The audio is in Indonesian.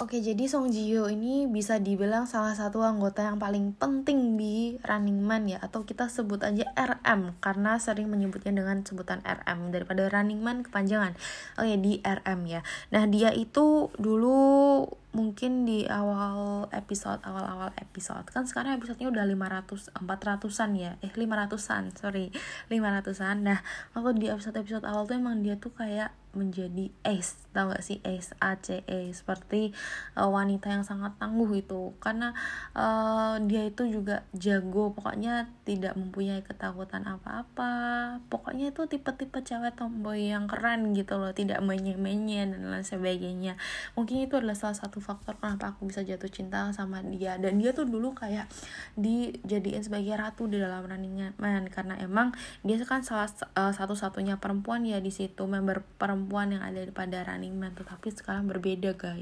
Oke, jadi Song Ji Hyo ini bisa dibilang salah satu anggota yang paling penting di Running Man ya atau kita sebut aja RM karena sering menyebutnya dengan sebutan RM daripada Running Man kepanjangan. Oke, di RM ya. Nah, dia itu dulu mungkin di awal episode awal-awal episode. Kan sekarang episodenya udah 500 400-an ya? Eh 500-an sorry. 500-an nah waktu di episode-episode awal tuh emang dia tuh kayak menjadi ace. Tau gak sih? Ace A C E. Seperti uh, wanita yang sangat tangguh itu. Karena uh, dia itu juga jago. Pokoknya tidak mempunyai ketakutan apa-apa. Pokoknya itu tipe-tipe cewek tomboy yang keren gitu loh. Tidak menye-menye dan lain sebagainya. Mungkin itu adalah salah faktor kenapa aku bisa jatuh cinta sama dia. Dan dia tuh dulu kayak dijadiin sebagai ratu di dalam Running Man karena emang dia kan salah uh, satu-satunya perempuan ya di situ member perempuan yang ada pada Running Man tetapi sekarang berbeda guys